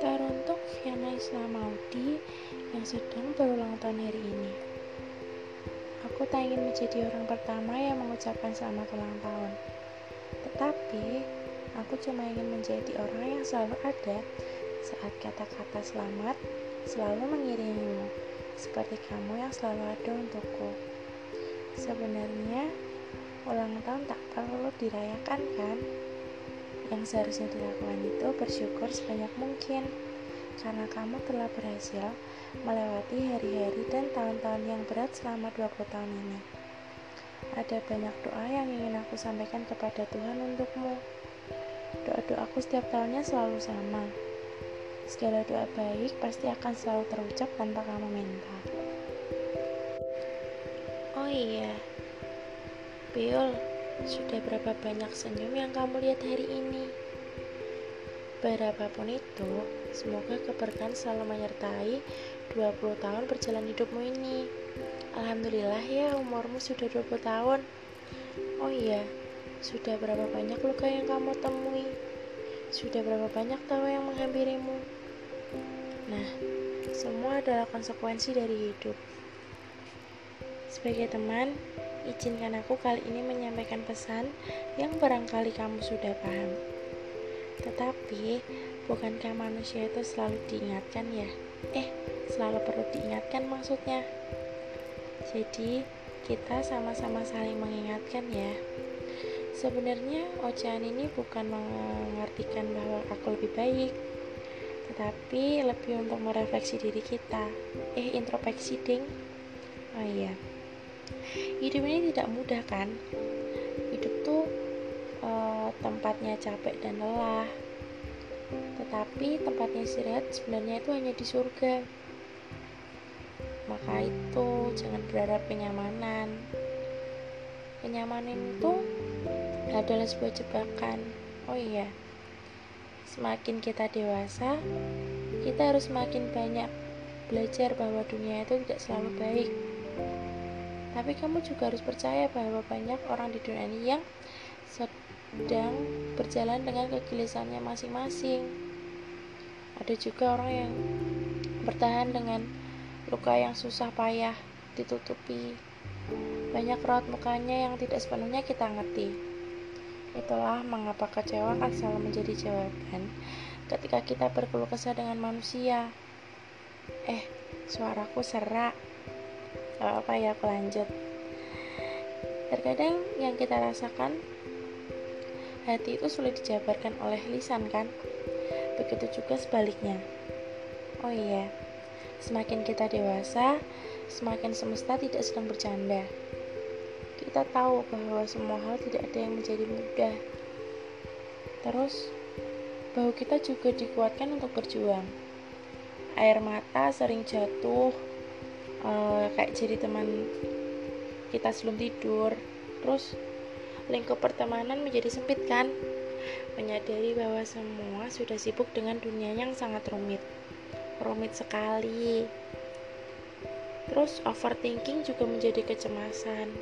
Teruntuk Fiana Islamaudi yang sedang berulang tahun hari ini. Aku tak ingin menjadi orang pertama yang mengucapkan selamat ulang tahun. Tetapi, aku cuma ingin menjadi orang yang selalu ada saat kata-kata selamat selalu mengiringimu, seperti kamu yang selalu ada untukku. Sebenarnya, tahun tak perlu dirayakan kan? Yang seharusnya dilakukan itu bersyukur sebanyak mungkin karena kamu telah berhasil melewati hari-hari dan tahun-tahun yang berat selama 20 tahun ini. Ada banyak doa yang ingin aku sampaikan kepada Tuhan untukmu. Doa-doaku setiap tahunnya selalu sama. Segala doa baik pasti akan selalu terucap tanpa kamu minta. Oh iya, Biol, sudah berapa banyak senyum yang kamu lihat hari ini? Berapapun itu, semoga keberkahan selalu menyertai 20 tahun berjalan hidupmu ini. Alhamdulillah ya umurmu sudah 20 tahun. Oh iya, sudah berapa banyak luka yang kamu temui? Sudah berapa banyak tawa yang menghampirimu? Nah, semua adalah konsekuensi dari hidup. Sebagai teman, Izinkan aku kali ini menyampaikan pesan yang barangkali kamu sudah paham. Tetapi, bukankah manusia itu selalu diingatkan ya? Eh, selalu perlu diingatkan maksudnya. Jadi, kita sama-sama saling mengingatkan ya. Sebenarnya ocehan ini bukan mengartikan bahwa aku lebih baik, tetapi lebih untuk merefleksi diri kita. Eh, introspeksi ding. Oh iya hidup ini tidak mudah kan? Hidup tuh uh, tempatnya capek dan lelah. Tetapi tempatnya istirahat sebenarnya itu hanya di surga. Maka itu jangan berharap kenyamanan. Kenyamanan itu adalah sebuah jebakan. Oh iya semakin kita dewasa kita harus semakin banyak belajar bahwa dunia itu tidak selalu baik tapi kamu juga harus percaya bahwa banyak orang di dunia ini yang sedang berjalan dengan kegelisahannya masing-masing. Ada juga orang yang bertahan dengan luka yang susah payah ditutupi. Banyak raut mukanya yang tidak sepenuhnya kita ngerti. Itulah mengapa kecewa akan selalu menjadi jawaban ketika kita berkeluh kesah dengan manusia. Eh, suaraku serak apa ya aku lanjut. Terkadang yang kita rasakan hati itu sulit dijabarkan oleh lisan kan? Begitu juga sebaliknya. Oh iya semakin kita dewasa semakin semesta tidak sedang bercanda. Kita tahu bahwa semua hal tidak ada yang menjadi mudah. Terus bahwa kita juga dikuatkan untuk berjuang. Air mata sering jatuh uh, kayak jadi teman kita sebelum tidur. Terus lingkup pertemanan menjadi sempit kan? Menyadari bahwa semua sudah sibuk dengan dunia yang sangat rumit. Rumit sekali. Terus overthinking juga menjadi kecemasan.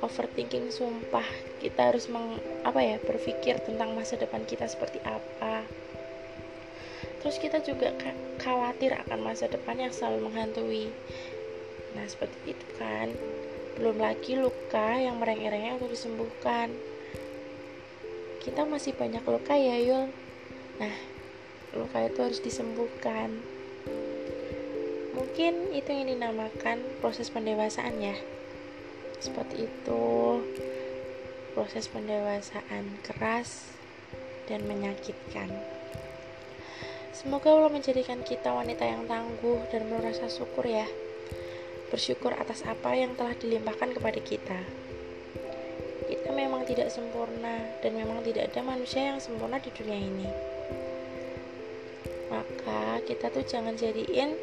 Overthinking sumpah kita harus meng, apa ya berpikir tentang masa depan kita seperti apa terus kita juga khawatir akan masa depan yang selalu menghantui. Nah seperti itu kan. Belum lagi luka yang merengek-rengek untuk disembuhkan. Kita masih banyak luka ya Yul. Nah luka itu harus disembuhkan. Mungkin itu yang dinamakan proses pendewasaan ya. Seperti itu. Proses pendewasaan keras dan menyakitkan Semoga Allah menjadikan kita wanita yang tangguh dan merasa syukur ya. Bersyukur atas apa yang telah dilimpahkan kepada kita. Kita memang tidak sempurna dan memang tidak ada manusia yang sempurna di dunia ini. Maka kita tuh jangan jadiin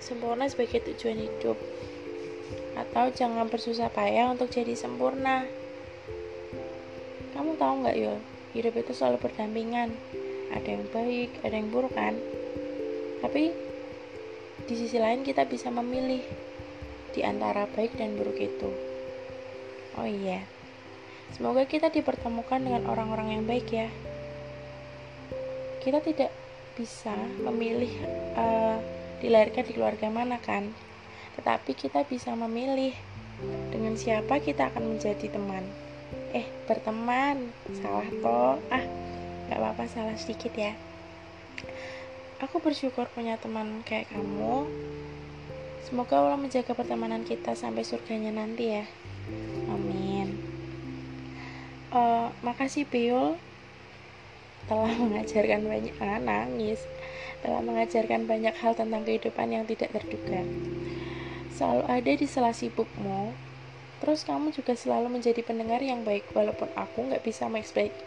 sempurna sebagai tujuan hidup. Atau jangan bersusah payah untuk jadi sempurna. Kamu tahu nggak Yul? Hidup itu selalu berdampingan ada yang baik ada yang buruk kan tapi di sisi lain kita bisa memilih di antara baik dan buruk itu oh iya Semoga kita dipertemukan dengan orang-orang yang baik ya. Kita tidak bisa memilih uh, dilahirkan di keluarga mana kan, tetapi kita bisa memilih dengan siapa kita akan menjadi teman. Eh, berteman, salah toh. Ah, nggak apa-apa salah sedikit ya. Aku bersyukur punya teman kayak kamu. Semoga Allah menjaga pertemanan kita sampai surganya nanti ya. Amin uh, makasih Biul telah mengajarkan banyak ah, nangis telah mengajarkan banyak hal tentang kehidupan yang tidak terduga selalu ada di sela sibukmu terus kamu juga selalu menjadi pendengar yang baik walaupun aku nggak bisa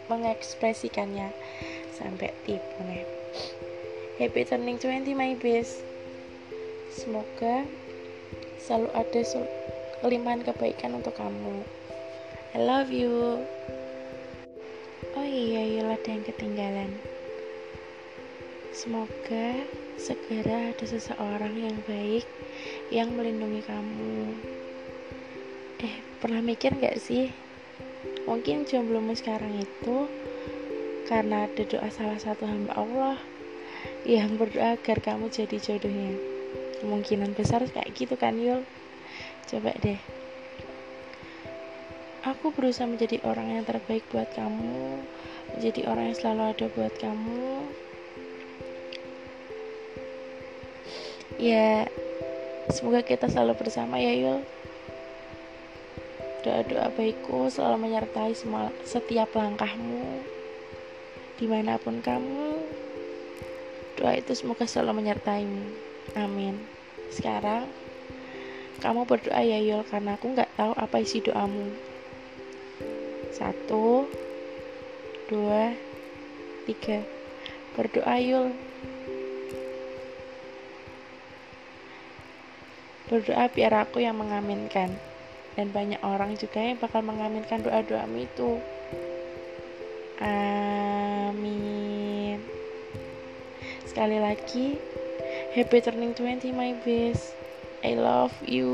mengekspresikannya. Sampai tipu nih. Happy turning 20 my best. Semoga selalu ada kelimpahan kebaikan untuk kamu. I love you. Oh iya, iya ada yang ketinggalan. Semoga segera ada seseorang yang baik yang melindungi kamu. Eh, pernah mikir gak sih? Mungkin jomblomu sekarang itu karena ada doa salah satu hamba Allah yang berdoa agar kamu jadi jodohnya. Kemungkinan besar kayak gitu kan, Yul? Coba deh Aku berusaha menjadi orang yang terbaik buat kamu, menjadi orang yang selalu ada buat kamu. Ya, semoga kita selalu bersama ya Yul. Doa-doa baikku selalu menyertai setiap langkahmu. Di mana pun kamu, doa itu semoga selalu menyertaimu. Amin. Sekarang, kamu berdoa ya Yul, karena aku nggak tahu apa isi doamu. Satu, dua, tiga. Berdoa yul. Berdoa biar aku yang mengaminkan. Dan banyak orang juga yang bakal mengaminkan doa-doamu itu. Amin. Sekali lagi, happy turning 20 my best. I love you.